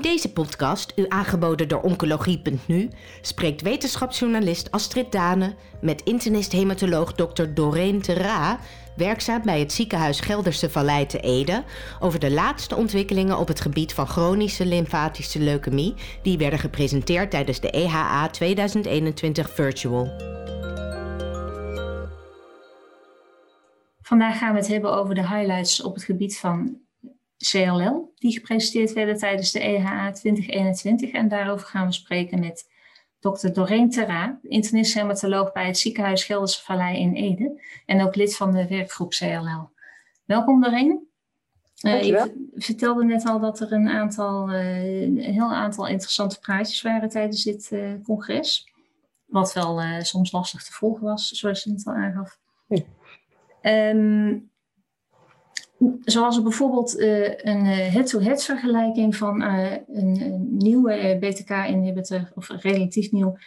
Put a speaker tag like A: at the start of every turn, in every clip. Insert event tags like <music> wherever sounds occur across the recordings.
A: In deze podcast, u aangeboden door Oncologie.nu, spreekt wetenschapsjournalist Astrid Dane met internist-hematoloog Dr. Doreen Terra, werkzaam bij het ziekenhuis Gelderse Vallei te Ede, over de laatste ontwikkelingen op het gebied van chronische lymfatische leukemie, die werden gepresenteerd tijdens de EHA 2021 Virtual.
B: Vandaag gaan we het hebben over de highlights op het gebied van CLL, die gepresenteerd werden tijdens de EHA 2021. En daarover gaan we spreken met dokter Doreen Terra, internist-hematoloog bij het ziekenhuis Gelderse Vallei in Ede en ook lid van de werkgroep CLL. Welkom Doreen. Uh, je vertelde net al dat er een, aantal, uh, een heel aantal interessante praatjes waren tijdens dit uh, congres. Wat wel soms lastig te volgen was, zoals je het al aangaf. Ja. Um, Zoals bijvoorbeeld uh, een eh, head-to-head vergelijking van uh, een, nieuwe BTK-inhibitor, of relatief nieuw,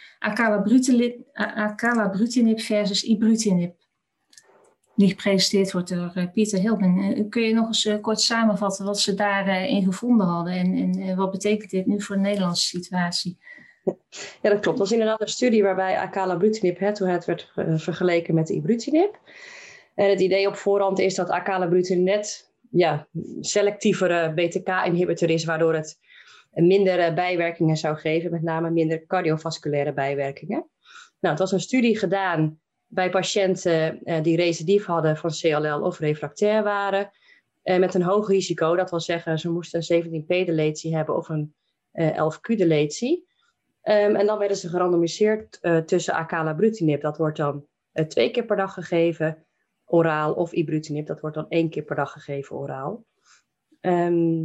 B: acalabrutinib versus ibrutinib. Die gepresenteerd wordt door Pieter Hilben. kun je nog eens kort samenvatten wat ze daarin gevonden hadden en, en wat betekent dit nu voor de Nederlandse situatie?
C: Ja, dat klopt. Dat was inderdaad een studie waarbij acalabrutinib head-to-head werd vergeleken met ibrutinib. Het idee op voorhand is dat acalabrutinib net ja, selectievere BTK-inhibitor is, waardoor het minder bijwerkingen zou geven, met name minder cardiovasculaire bijwerkingen. Nou, het was een studie gedaan bij patiënten eh, die recidief hadden van CLL of refractair waren, eh, met een hoog risico. Dat wil zeggen, ze moesten een 17p-deletie hebben of een eh, 11q-deletie. Um, en dan werden ze gerandomiseerd tussen acalabrutinib, dat wordt dan twee keer per dag gegeven, oraal of ibrutinib. Dat wordt dan één keer per dag gegeven oraal. Ehm,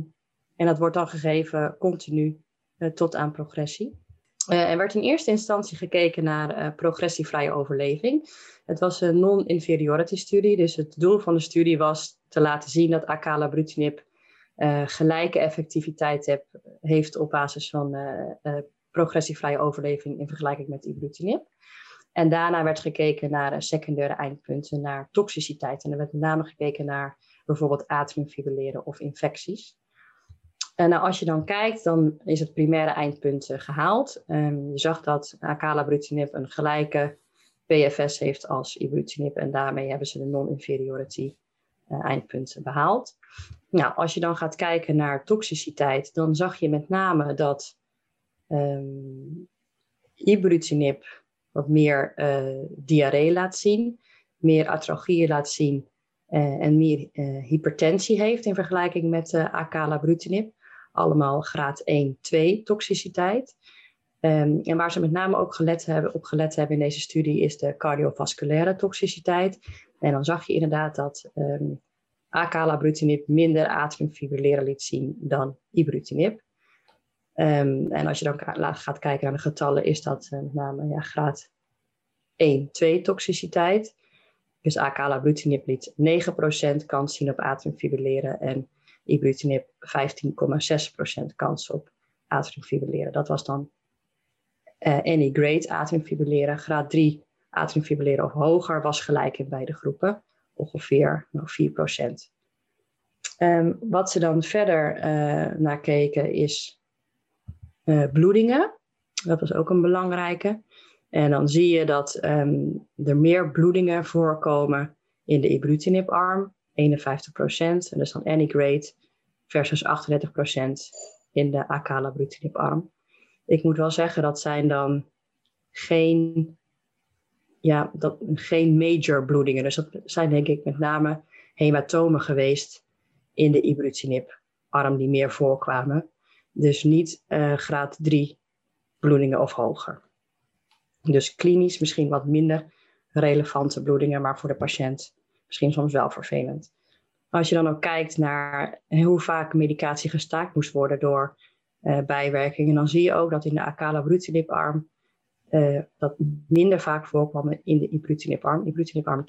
C: en dat wordt dan gegeven continu uh, tot aan progressie. Uh, er werd in eerste instantie gekeken naar uh, progressievrije overleving. Het was een non-inferiority studie, dus het doel van de studie was te laten zien dat acalabrutinib gelijke effectiviteit heeft op basis van progressievrije overleving in vergelijking met ibrutinib. En daarna werd gekeken naar secundaire eindpunten, naar toxiciteit. En er werd met name gekeken naar bijvoorbeeld atriumfibrilleren of infecties. En nou, als je dan kijkt, dan is het primaire eindpunt uh, gehaald. Um, je zag dat acalabrutinib een gelijke PFS heeft als ibrutinib. En daarmee hebben ze de non-inferiority uh, eindpunten behaald. Nou, als je dan gaat kijken naar toxiciteit, dan zag je met name dat um, ibrutinib wat meer uh, diarree laat zien, meer atralgieën laat zien uh, en meer uh, hypertensie heeft in vergelijking met acalabrutinib. Allemaal graad 1, 2 toxiciteit. Um, en waar ze met name ook gelet hebben, op gelet hebben in deze studie is de cardiovasculaire toxiciteit. En dan zag je inderdaad dat um, acalabrutinib minder atriumfibrilleren liet zien dan ibrutinib. Um, en als je dan gaat kijken naar de getallen, is dat uh, met name ja, graad 1, 2 toxiciteit. Dus acalabrutinib liet 9% kans zien op atriumfibrilleren en ibrutinib 15,6% kans op atriumfibrilleren. Dat was dan uh, any grade atriumfibrilleren. Graad 3 atriumfibrilleren of hoger was gelijk in beide groepen, ongeveer nou, 4%. Um, ehm, wat ze dan verder uh, naar keken is uh, bloedingen. Dat was ook een belangrijke. En dan zie je dat um, er meer bloedingen voorkomen in de ibrutinib-arm, 51%. En dus dan any grade versus 38% in de acalabrutinib-arm. Ik moet wel zeggen, dat zijn dan geen, ja, dat, geen major bloedingen. Dus dat zijn denk ik met name hematomen geweest in de ibrutinib-arm die meer voorkwamen. Dus niet uh, graad 3 bloedingen of hoger. Dus klinisch misschien wat minder relevante bloedingen, maar voor de patiënt misschien soms wel vervelend. Als je dan ook kijkt naar hoe vaak medicatie gestaakt moest worden door uh, bijwerkingen, dan zie je ook dat in de acalabrutinib-arm uh, dat minder vaak voorkwam in de ibrutinib-arm. Ibrutinib-arm 22%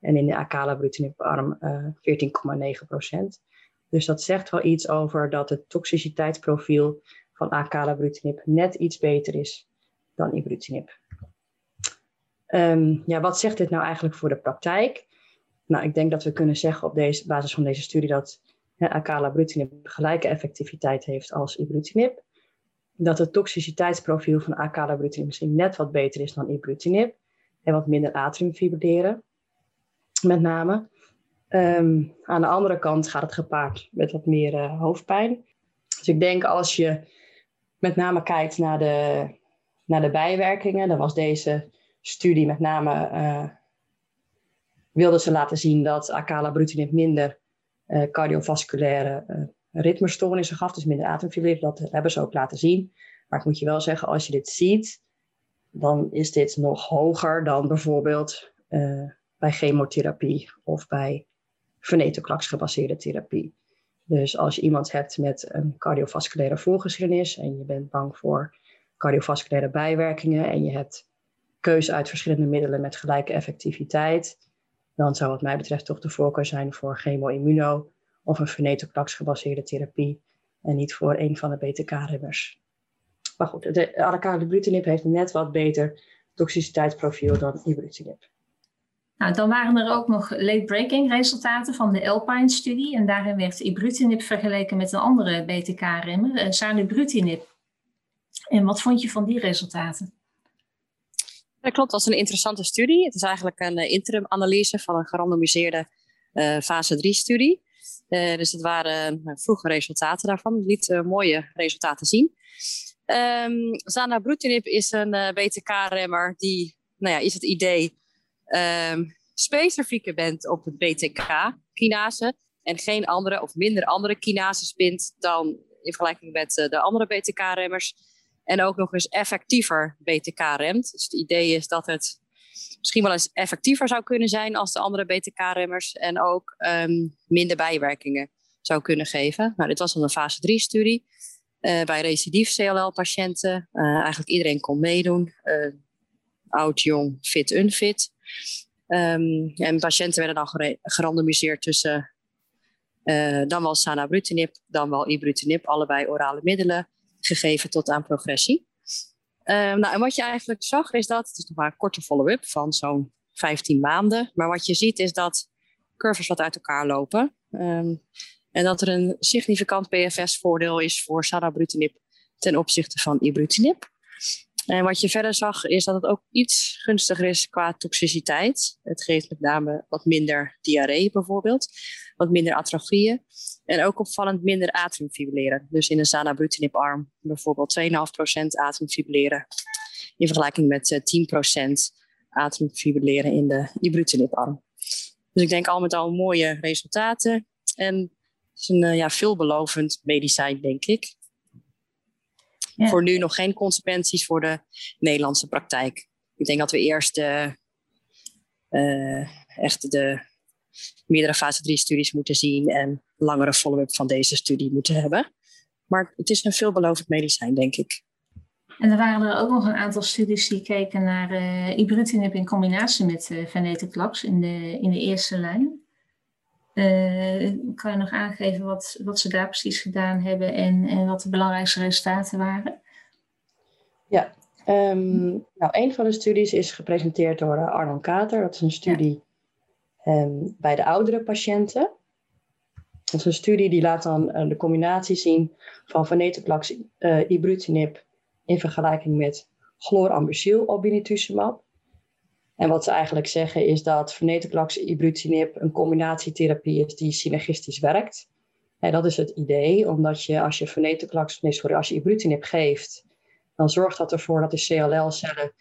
C: en in de acalabrutinib-arm uh, 14,9%. Dus dat zegt wel iets over dat het toxiciteitsprofiel van acalabrutinib net iets beter is dan ibrutinib. Um, ja, wat zegt dit nou eigenlijk voor de praktijk? Nou, ik denk dat we kunnen zeggen op deze, basis van deze studie dat acalabrutinib gelijke effectiviteit heeft als ibrutinib. Dat het toxiciteitsprofiel van acalabrutinib misschien net wat beter is dan ibrutinib. En wat minder atriumfibrilleren, met name. Ehm, aan de andere kant gaat het gepaard met wat meer uh, hoofdpijn. Dus ik denk als je met name kijkt naar de, naar de bijwerkingen, dan was deze studie met name, uh, wilde ze laten zien dat acalabrutinib minder uh, cardiovasculaire ritmestoornissen gaf, dus minder ademfibrilleren. Dat hebben ze ook laten zien. Maar ik moet je wel zeggen, als je dit ziet, dan is dit nog hoger dan bijvoorbeeld bij chemotherapie of bij venetoclax gebaseerde therapie. Dus als je iemand hebt met een cardiovasculaire voorgeschiedenis en je bent bang voor cardiovasculaire bijwerkingen en je hebt keuze uit verschillende middelen met gelijke effectiviteit, dan zou wat mij betreft toch de voorkeur zijn voor chemo-immuno of een venetoclax gebaseerde therapie en niet voor een van de BTK-remmers. Maar goed, de acalabrutinib heeft net wat beter toxiciteitsprofiel dan ibrutinib.
B: Nou, dan waren er ook nog late-breaking resultaten van de Alpine-studie. En daarin werd ibrutinib vergeleken met een andere BTK-remmer, zanubrutinib. En wat vond je van die resultaten?
D: Dat klopt, dat was een interessante studie. Het is eigenlijk een uh, interim-analyse van een gerandomiseerde uh, fase 3-studie. dus het waren vroege resultaten daarvan. Liet mooie resultaten zien. Um, zanubrutinib is een BTK-remmer die, nou ja, is het idee um, specifieker bent op het BTK-kinase en geen andere of minder andere kinases bindt dan in vergelijking met uh, de andere BTK-remmers. En ook nog eens effectiever BTK remt. Dus het idee is dat het misschien wel eens effectiever zou kunnen zijn als de andere BTK-remmers. En ook um, minder bijwerkingen zou kunnen geven. Nou, dit was dan een fase 3-studie. Uh, bij recidief CLL-patiënten. Uh, eigenlijk iedereen kon meedoen. Oud, jong, fit, unfit. Um, en patiënten werden dan gerandomiseerd tussen uh, dan wel sanabrutinib, dan wel ibrutinib, allebei orale middelen, gegeven tot aan progressie. Um, nou, en wat je eigenlijk zag is dat, het is nog maar een korte follow-up van zo'n 15 maanden, maar wat je ziet is dat curves wat uit elkaar lopen. Um, en dat er een significant PFS-voordeel is voor sanabrutinib ten opzichte van ibrutinib. En wat je verder zag is dat het ook iets gunstiger is qua toxiciteit. Het geeft met name wat minder diarree bijvoorbeeld, wat minder atrofieën en ook opvallend minder atriumfibrilleren. Dus in een zanabrutinib arm bijvoorbeeld 2,5% atriumfibrilleren in vergelijking met 10% eh, atriumfibrilleren in de ibrutinib arm. Dus ik denk al met al mooie resultaten en het is een eh, ja, veelbelovend medicijn denk ik. Voor nu nog geen consequenties voor de Nederlandse praktijk. Ik denk dat we eerst de, uh, echt de meerdere fase 3 studies moeten zien en langere follow-up van deze studie moeten hebben. Maar het is een veelbelovend medicijn, denk ik.
B: En er waren er ook nog een aantal studies die keken naar uh, ibrutinib in combinatie met uh, venetoclax in de, in de eerste lijn. Uh, kan je nog aangeven wat, wat ze daar precies gedaan hebben en, en wat de belangrijkste resultaten waren?
C: Ja, um, nou, een van de studies is gepresenteerd door uh, Arnon Kater. Dat is een studie ja. um, bij de oudere patiënten. Dat is een studie die laat dan uh, de combinatie zien van venetoclax uh, ibrutinib in vergelijking met chlorambucil obinutuzumab. En wat ze eigenlijk zeggen is dat venetoclax ibrutinib een combinatietherapie is die synergistisch werkt. En dat is het idee, omdat je als je venetoclax, sorry, als je ibrutinib geeft, dan zorgt dat ervoor dat de CLL-cellen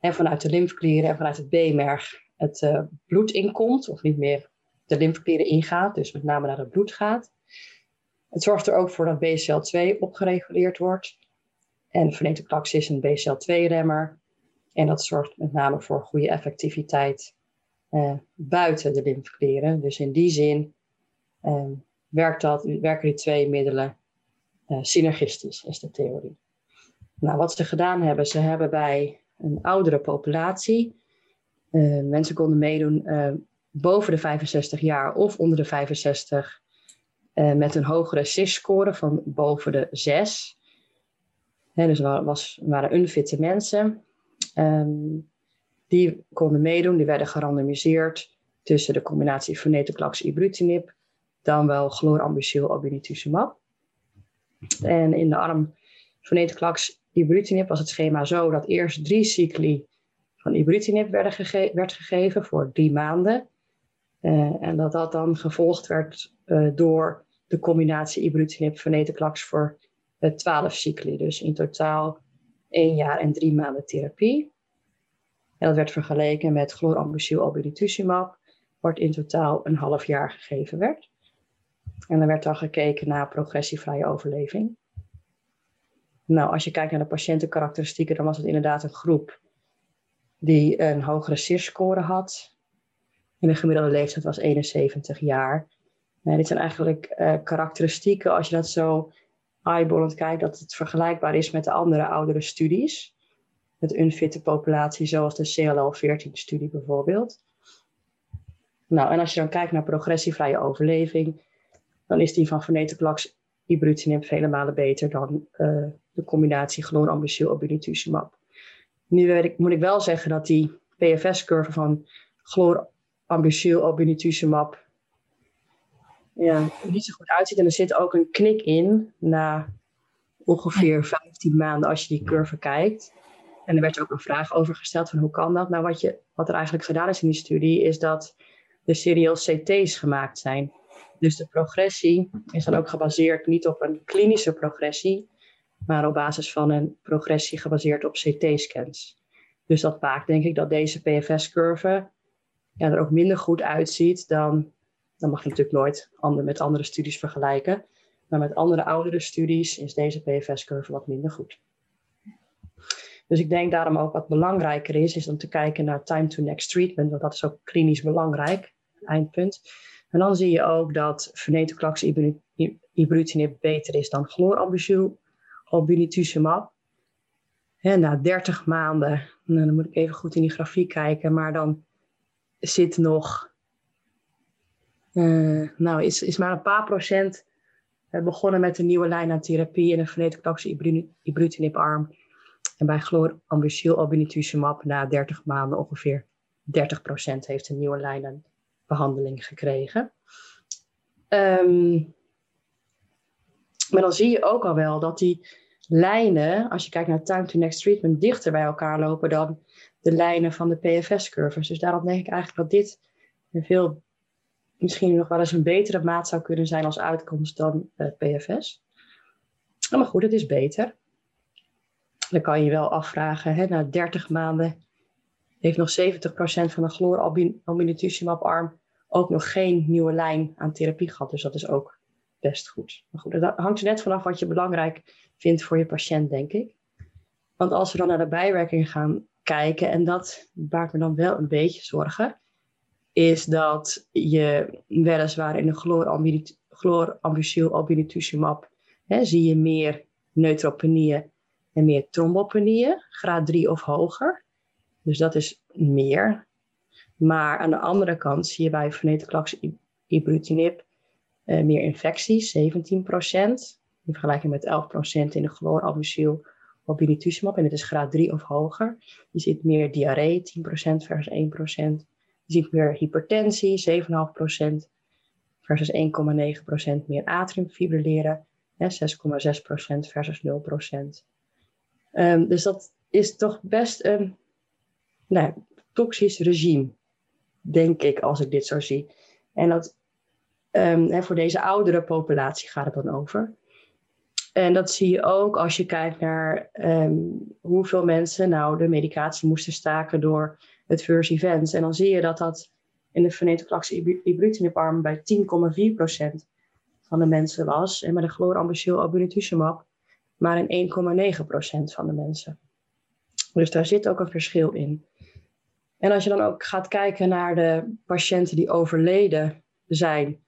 C: vanuit de lymfeklieren en vanuit het B-merg het uh, bloed inkomt, of niet meer de lymfeklieren ingaat, dus met name naar het bloed gaat. Het zorgt er ook voor dat BCL2 opgereguleerd wordt. En venetoclax is een BCL2-remmer. En dat zorgt met name voor goede effectiviteit uh, buiten de lymfeklieren. Dus in die zin uh, werkt dat, werken die twee middelen uh, synergistisch, is de theorie. Nou, wat ze gedaan hebben, ze hebben bij een oudere populatie, mensen konden meedoen boven de 65 jaar of onder de 65 met een hogere CIS-score van boven de 6. He, dus waren unfitte mensen. Um, die konden meedoen, die werden gerandomiseerd tussen de combinatie venetoclax ibrutinib dan wel chlorambucil obinutuzumab. En in de arm venetoclax ibrutinib was het schema zo dat eerst drie cycli van ibrutinib werden werd gegeven voor drie maanden. Uh, en dat dat dan gevolgd werd uh, door de combinatie ibrutinib venetoclax voor uh, 12 cycli. Dus in totaal één jaar en drie maanden therapie. En dat werd vergeleken met chlorambucil obinutuzumab, wat in totaal een half jaar gegeven werd. En er werd dan gekeken naar progressievrije overleving. Nou, als je kijkt naar de patiëntenkarakteristieken, dan was het inderdaad een groep die een hogere CIR-score had. En de gemiddelde leeftijd was 71 jaar. Dit zijn eigenlijk uh, karakteristieken, als je dat zo eyeballend kijkt, dat het vergelijkbaar is met de andere oudere studies. Met unfitte populatie, zoals de CLL-14-studie bijvoorbeeld. Nou, en als je dan kijkt naar progressievrije overleving, dan is die van venetoclax ibrutinib vele malen beter dan uh, de combinatie chlorambucil obinutuzumab. Nu ik, moet ik wel zeggen dat die PFS-curve van chlorambucil obinutuzumab ja, niet zo goed uitziet. En er zit ook een knik in na ongeveer 15 maanden als je die curve kijkt. En er werd ook een vraag over gesteld van hoe kan dat? Nou, wat, je, wat er eigenlijk gedaan is in die studie, is dat de serial CT's gemaakt zijn. Dus de progressie is dan ook gebaseerd niet op een klinische progressie, maar op basis van een progressie gebaseerd op CT-scans. Dus dat maakt denk ik dat deze PFS-curve ja, er ook minder goed uitziet dan, dan mag je natuurlijk nooit met andere studies vergelijken, maar met andere oudere studies is deze PFS-curve wat minder goed. Dus ik denk daarom ook wat belangrijker is, is om te kijken naar time to next treatment, want dat is ook klinisch belangrijk, eindpunt. En dan zie je ook dat venetoclax ibrutinib beter is dan chlorambucil obinutuzumab. En na 30 maanden, nou, dan moet ik even goed in die grafiek kijken, maar dan zit nog, uh, nou is, is maar een paar procent uh, begonnen met een nieuwe lijn aan therapie in een venetoclax ibrutinib arm. En bij chlorambucil obinutuzumab na 30 maanden ongeveer 30 procent heeft een nieuwe lijn aan behandeling gekregen. Um, maar dan zie je ook al wel dat die lijnen, als je kijkt naar time to next treatment, dichter bij elkaar lopen dan de lijnen van de PFS-curves. Dus daarom denk ik eigenlijk dat dit een veel, misschien nog wel eens een betere maat zou kunnen zijn als uitkomst dan uh, PFS. Maar goed, het is beter. Dan kan je wel afvragen, hè, na 30 maanden heeft nog 70% van de chlorambutinumab arm ook nog geen nieuwe lijn aan therapie gehad. Dus dat is ook best goed. Maar goed, dat hangt net vanaf wat je belangrijk vindt voor je patiënt, denk ik. Want als we dan naar de bijwerkingen gaan kijken, en dat maakt me dan wel een beetje zorgen, is dat je weliswaar in de chlorambucil obinutuzumab zie je meer neutropenieën en meer trombopenieën, graad 3 of hoger. Dus dat is meer. Maar aan de andere kant zie je bij venetoclax ibrutinib uh, meer infecties, 17%. In vergelijking met 11% in de chlorambucil obinutuzumab. En het is graad 3 of hoger. Je ziet meer diarree, 10% versus 1%. Je ziet meer hypertensie, 7,5% versus 1,9% meer atriumfibrilleren. 6,6% versus 0%. Um, ehm, dus dat is toch best een nou, toxisch regime, denk ik, als ik dit zo zie. En dat, um, voor deze oudere populatie gaat het dan over. En dat zie je ook als je kijkt naar um, hoeveel mensen nou de medicatie moesten staken door het first events. En dan zie je dat dat in de venetoclax ibrutinib arm bij 10,4% van de mensen was. En met de chlorambucil obinutuzumab maar in 1,9% van de mensen. Dus daar zit ook een verschil in. En als je dan ook gaat kijken naar de patiënten die overleden zijn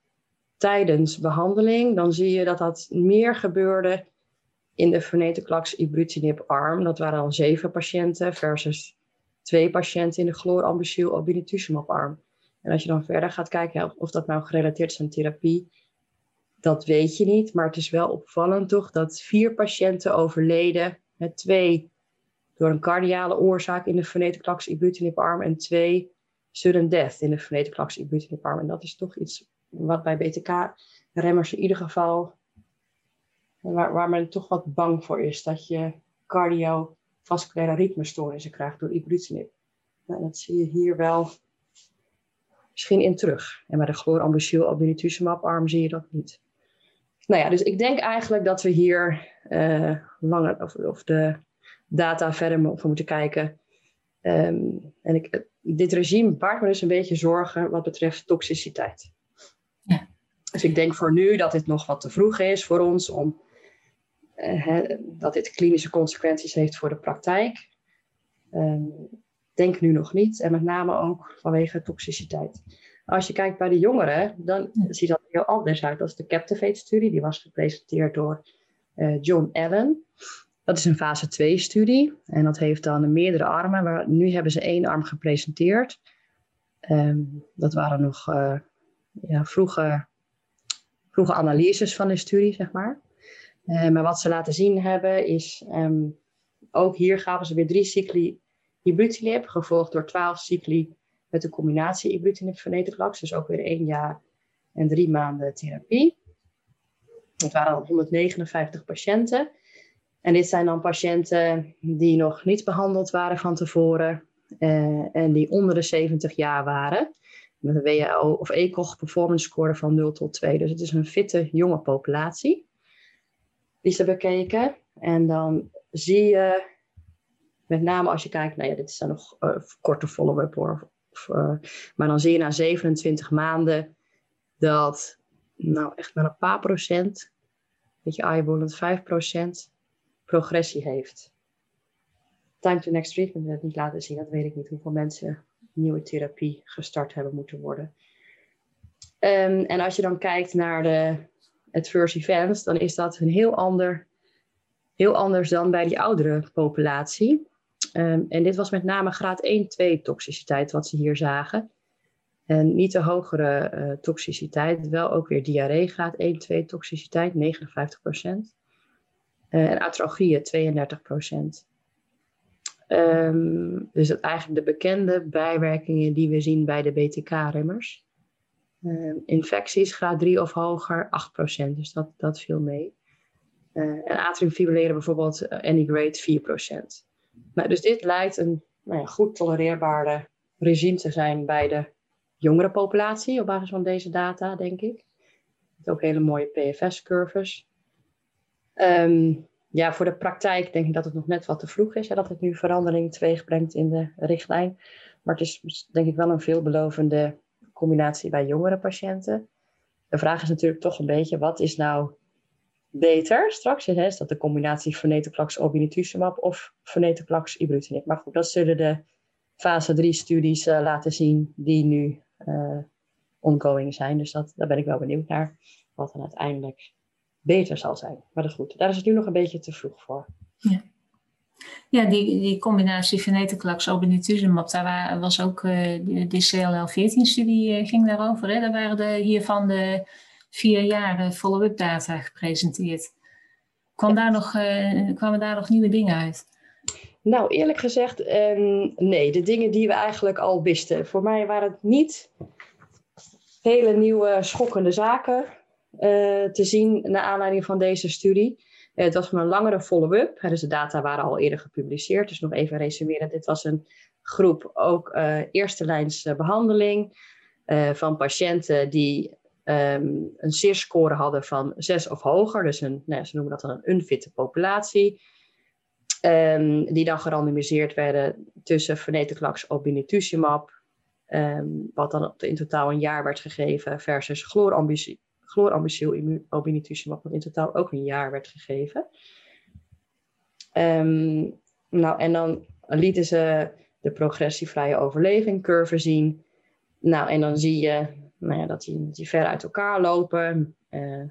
C: tijdens behandeling, dan zie je dat dat meer gebeurde in de venetoclax ibrutinib arm. Dat waren dan zeven patiënten versus twee patiënten in de chlorambucil obinutuzumab arm. En als je dan verder gaat kijken of dat nou gerelateerd is aan therapie, dat weet je niet. Maar het is wel opvallend toch dat vier patiënten overleden met twee door een cardiale oorzaak in de venetoclax ibrutinib arm en twee sudden death in de venetoclax ibrutinib arm. En dat is toch iets wat bij BTK-remmers in ieder geval, waar, men toch wat bang voor is, dat je cardiovasculaire ritmestoornissen krijgt door ibrutinib. Nou, dat zie je hier wel misschien in terug. En bij de chlorambucil obinutuzumab arm zie je dat niet. Nou ja, dus ik denk eigenlijk dat we hier uh, langer, of, of, de data verder moeten kijken. Ehm, en ik, dit regime baart me dus een beetje zorgen wat betreft toxiciteit. Ja. Dus ik denk voor nu dat dit nog wat te vroeg is voor ons om uh, dat dit klinische consequenties heeft voor de praktijk. Um, denk nu nog niet. En met name ook vanwege toxiciteit. Als je kijkt bij de jongeren, dan ziet dat heel anders uit. Dat is de Captivate-studie. Die was gepresenteerd door uh, John Allen. Dat is een fase 2-studie. En dat heeft dan meerdere armen. Maar nu hebben ze één arm gepresenteerd. Um, dat waren nog uh, ja, vroege, vroege analyses van de studie, zeg maar. Uh, maar wat ze laten zien hebben is... Um, ook hier gaven ze weer drie cycli ibrutinib, gevolgd door 12 cycli met een combinatie ibrutinib venetoclax. Dus ook weer één jaar en drie maanden therapie. Het waren al 159 patiënten. En dit zijn dan patiënten die nog niet behandeld waren van tevoren eh, en die onder de 70 jaar waren. Met een WHO of ECOG performance score van 0 tot 2. Dus het is een fitte jonge populatie die bekeken. En dan zie je met name als je kijkt, nou ja, dit is dan nog uh, korte follow-up hoor. Of, uh, maar dan zie je na 27 maanden dat, nou echt maar een paar procent, weet je, eyeballend 5 procent, progressie heeft. Time to next treatment het niet laten zien. Dat weet ik niet hoeveel mensen nieuwe therapie gestart hebben moeten worden. Um, en als je dan kijkt naar de adverse events, dan is dat een heel ander, heel anders dan bij die oudere populatie. Um, en dit was met name graad 1-2 toxiciteit wat ze hier zagen. En niet de hogere uh, toxiciteit, wel ook weer diarree graad 1-2 toxiciteit, 59%. Uh, en atrogieën, 32%. Um, dus dat eigenlijk de bekende bijwerkingen die we zien bij de BTK-remmers. Um, infecties graad 3 of hoger, 8%, dus dat, dat viel mee. Uh, en atriumfibrilleren bijvoorbeeld, uh, any grade 4%. Nou, dus dit lijkt een nou ja, goed tolereerbare regime te zijn bij de jongere populatie op basis van deze data, denk ik. Met ook hele mooie PFS-curves. Um, ja, voor de praktijk denk ik dat het nog net wat te vroeg is. Hè, dat het nu verandering teweeg brengt in de richtlijn. Maar het is denk ik wel een veelbelovende combinatie bij jongere patiënten. De vraag is natuurlijk toch een beetje, wat is nou beter straks. Hè, is dat de combinatie venetoclax obinutuzumab of venetoclax ibrutinib. Maar goed, dat zullen de fase 3 studies uh, laten zien die nu uh, ongoing zijn. Dus dat, daar ben ik wel benieuwd naar wat dan uiteindelijk beter zal zijn. Maar dat goed, daar is het nu nog een beetje te vroeg voor.
B: Ja. Ja, die, die combinatie venetoclax obinutuzumab, daar was ook uh, de, de CLL-14-studie ging daarover. Hè? Daar waren de, hiervan de vier jaar follow-up data gepresenteerd. Kwam daar nog, kwamen daar nog nieuwe dingen uit?
C: Nou, eerlijk gezegd, um, nee. De dingen die we eigenlijk al wisten. Voor mij waren het niet hele nieuwe, schokkende zaken uh, te zien naar aanleiding van deze studie. Uh, het was van een langere follow-up. Dus de data waren al eerder gepubliceerd. Dus nog even resumeren. Dit was een groep ook eerste lijns behandeling van patiënten die um, een CIR-score hadden van 6 of hoger. Dus een, nou, ze noemen dat dan een unfitte populatie. Um, die dan gerandomiseerd werden tussen venetoclax obinutuzumab, um, wat dan in totaal een jaar werd gegeven, versus chlorambucil obinutuzumab, wat in totaal ook een jaar werd gegeven. Um, nou, en dan lieten ze de progressievrije overleving curve zien. Nou, en dan zie je nou ja, dat, die, die ver uit elkaar lopen. Uh,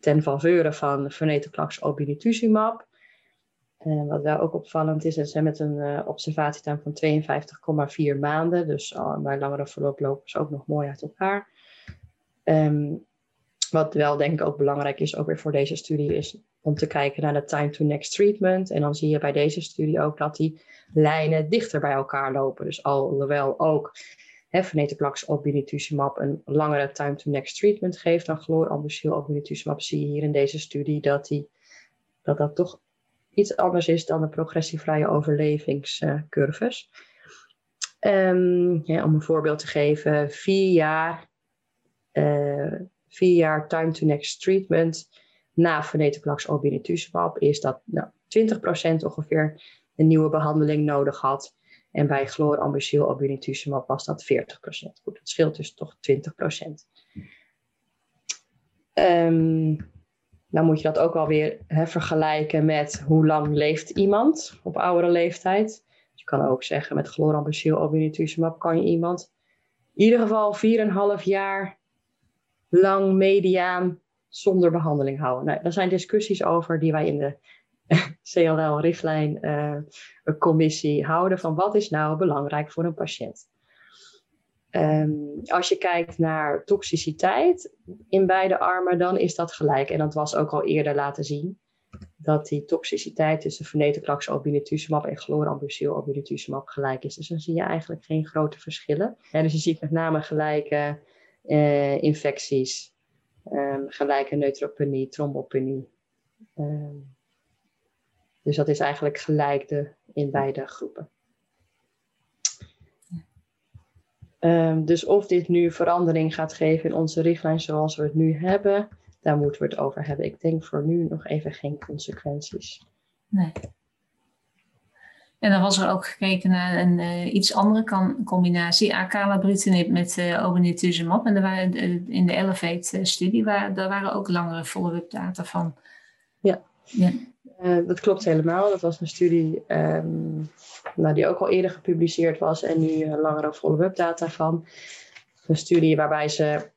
C: ten faveur van venetoclax obinutuzumab. Uh, wat wel ook opvallend is, ze met een uh, observatietijd van 52,4 maanden. Dus bij langere verloop lopen ze ook nog mooi uit elkaar. Um, wat wel denk ik ook belangrijk is, ook weer voor deze studie, is om te kijken naar de time to next treatment. En dan zie je bij deze studie ook dat die lijnen dichter bij elkaar lopen. Dus alhoewel ook venetoclax obinutuzumab een langere time to next treatment geeft dan chlorambucil obinutuzumab, zie je hier in deze studie dat, die, dat dat toch iets anders is dan de progressievrije overlevingscurves. Um, om een voorbeeld te geven, vier jaar, uh, vier jaar time to next treatment na venetoclax obinutuzumab is dat nou, 20% ongeveer een nieuwe behandeling nodig had. En bij chlorambucil obinutuzumab was dat 40%. Goed, het scheelt dus toch 20%. Um, dan moet je dat ook wel weer hè, vergelijken met hoe lang leeft iemand op oudere leeftijd. Je kan ook zeggen met chlorambucil obinutuzumab kan je iemand in ieder geval 4,5 jaar lang mediaan zonder behandeling houden. Nou, daar zijn discussies over die wij in de <laughs> CLL-richtlijn uh, commissie houden van wat is nou belangrijk voor een patiënt. Um, als je kijkt naar toxiciteit in beide armen, dan is dat gelijk. En dat was ook al eerder laten zien. Dat die toxiciteit tussen venetoclax en chlorambucil obinutuzumab gelijk is. Dus dan zie je eigenlijk geen grote verschillen. En dus je ziet met name gelijke uh, infecties, um, gelijke neutropenie, trombopenie. Um, dus dat is eigenlijk gelijk in beide groepen. Um, dus of dit nu verandering gaat geven in onze richtlijn zoals we het nu hebben, daar moeten we het over hebben. Ik denk voor nu nog even geen consequenties.
B: Nee. En dan was er ook gekeken naar een uh, iets andere kan, combinatie, acalabrutinib met uh, obinutuzumab. En er waren, uh, in de Elevate-studie waar, daar waren ook langere follow-up data van.
C: Ja. ja. dat klopt helemaal. Dat was een studie um, nou, die ook al eerder gepubliceerd was en nu langere follow-up data van. Een studie waarbij ze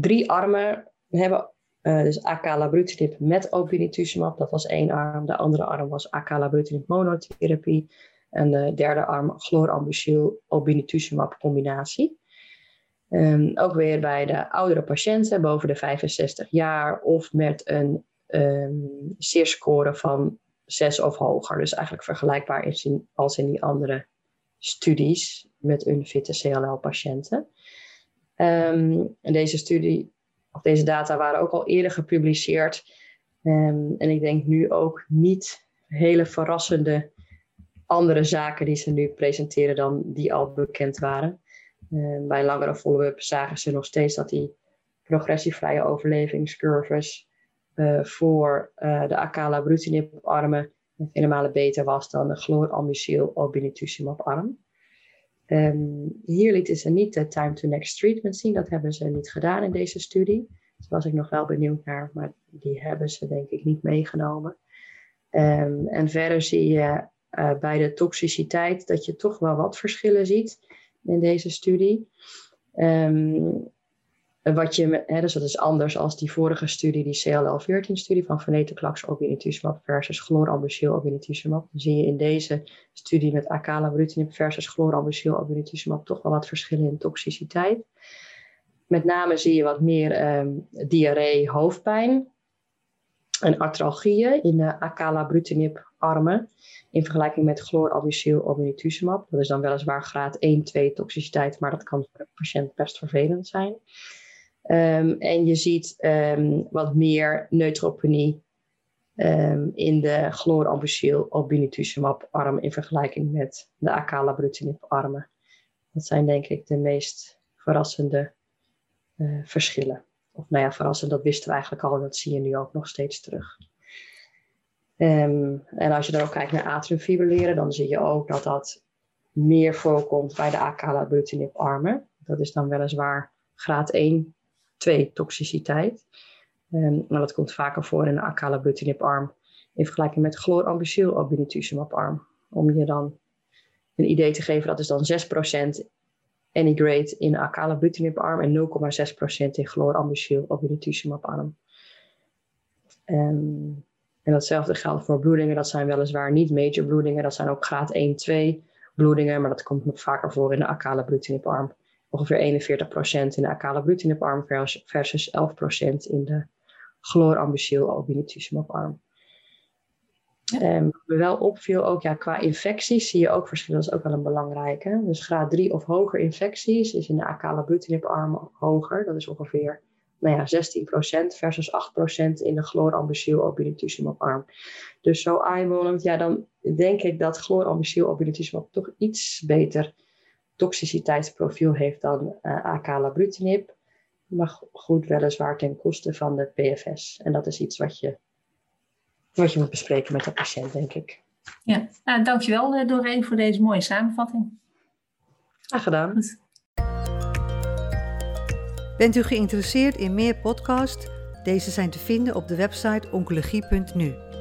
C: drie armen hebben. Uh, dus acalabrutinib met obinutuzumab, dat was één arm. De andere arm was acalabrutinib monotherapie. En de derde arm chlorambucil obinutuzumab combinatie. Um, ook weer bij de oudere patiënten boven de 65 jaar of met een um, CIR-score van zes of hoger. Dus eigenlijk vergelijkbaar is in, als in die andere studies met unfitte CLL-patiënten. En deze studie, of deze data waren ook al eerder gepubliceerd. Um, en ik denk nu ook niet hele verrassende andere zaken die ze nu presenteren dan die al bekend waren. Um, bij langere follow-up zagen ze nog steeds dat die progressievrije overlevingscurves uh, voor uh, de acalabrutinib-armen vele beter was dan de chlorambucil obinutuzumab-arm. Um, hier lieten ze niet de time to next treatment zien. Dat hebben ze niet gedaan in deze studie. Daar was ik nog wel benieuwd naar, maar die hebben ze denk ik niet meegenomen. Um, en verder zie je uh, bij de toxiciteit dat je toch wel wat verschillen ziet in deze studie. Um, wat je, hè, dus dat is anders als die vorige studie, die CLL14-studie van venetoclax obinutuzumab versus chlorambucil obinutuzumab. Dan zie je in deze studie met acalabrutinib versus chlorambucil obinutuzumab toch wel wat verschillen in toxiciteit. Met name zie je wat meer um, diarree, hoofdpijn en artralgieën in de acalabrutinib armen in vergelijking met chlorambucil obinutuzumab. Dat is dan weliswaar graad 1, 2 toxiciteit, maar dat kan voor de patiënt best vervelend zijn. Um, en je ziet um, wat meer neutropenie um, in de chlorambucil obinutuzumab arm in vergelijking met de acalabrutinib armen. Dat zijn denk ik de meest verrassende uh, verschillen. Of nou ja, verrassend, dat wisten we eigenlijk al en dat zie je nu ook nog steeds terug. en als je dan ook kijkt naar atriumfibrilleren, dan zie je ook dat dat meer voorkomt bij de acalabrutinib armen. Dat is dan weliswaar graad 1 2 toxiciteit. Um, maar dat komt vaker voor in de acalabrutinib arm in vergelijking met chlorambucil obinutuzumab arm. Om je dan een idee te geven, dat is dan 6% any grade in acalabrutinib arm en 0,6% in chlorambucil obinutuzumab arm. Um, en datzelfde geldt voor bloedingen. Dat zijn weliswaar niet major bloedingen. Dat zijn ook graad 1, 2 bloedingen. Maar dat komt nog vaker voor in de acalabrutinib arm ongeveer 41% in de acalabrutinib arm versus 11% in de chlorambucil obinutuzumab arm. Ja. wat me wel opviel, ook ja, qua infecties zie je ook verschillen. Dat is ook wel een belangrijke. Dus graad 3 of hoger infecties is in de acalabrutinib arm hoger. Dat is ongeveer nou ja, 16% versus 8% in de chlorambucil obinutuzumab arm. Dus zo aanvullend, ja, dan denk ik dat chlorambucil obinutuzumab toch iets beter toxiciteitsprofiel heeft dan uh, acalabrutinib. Maar goed, weliswaar ten koste van de PFS. En dat is iets wat je, wat je moet bespreken met de patiënt, denk ik.
B: Ja, nou, dankjewel eh, Doreen voor deze mooie samenvatting.
C: Graag gedaan.
E: Bent u geïnteresseerd in meer podcasts? Deze zijn te vinden op de website oncologie.nu.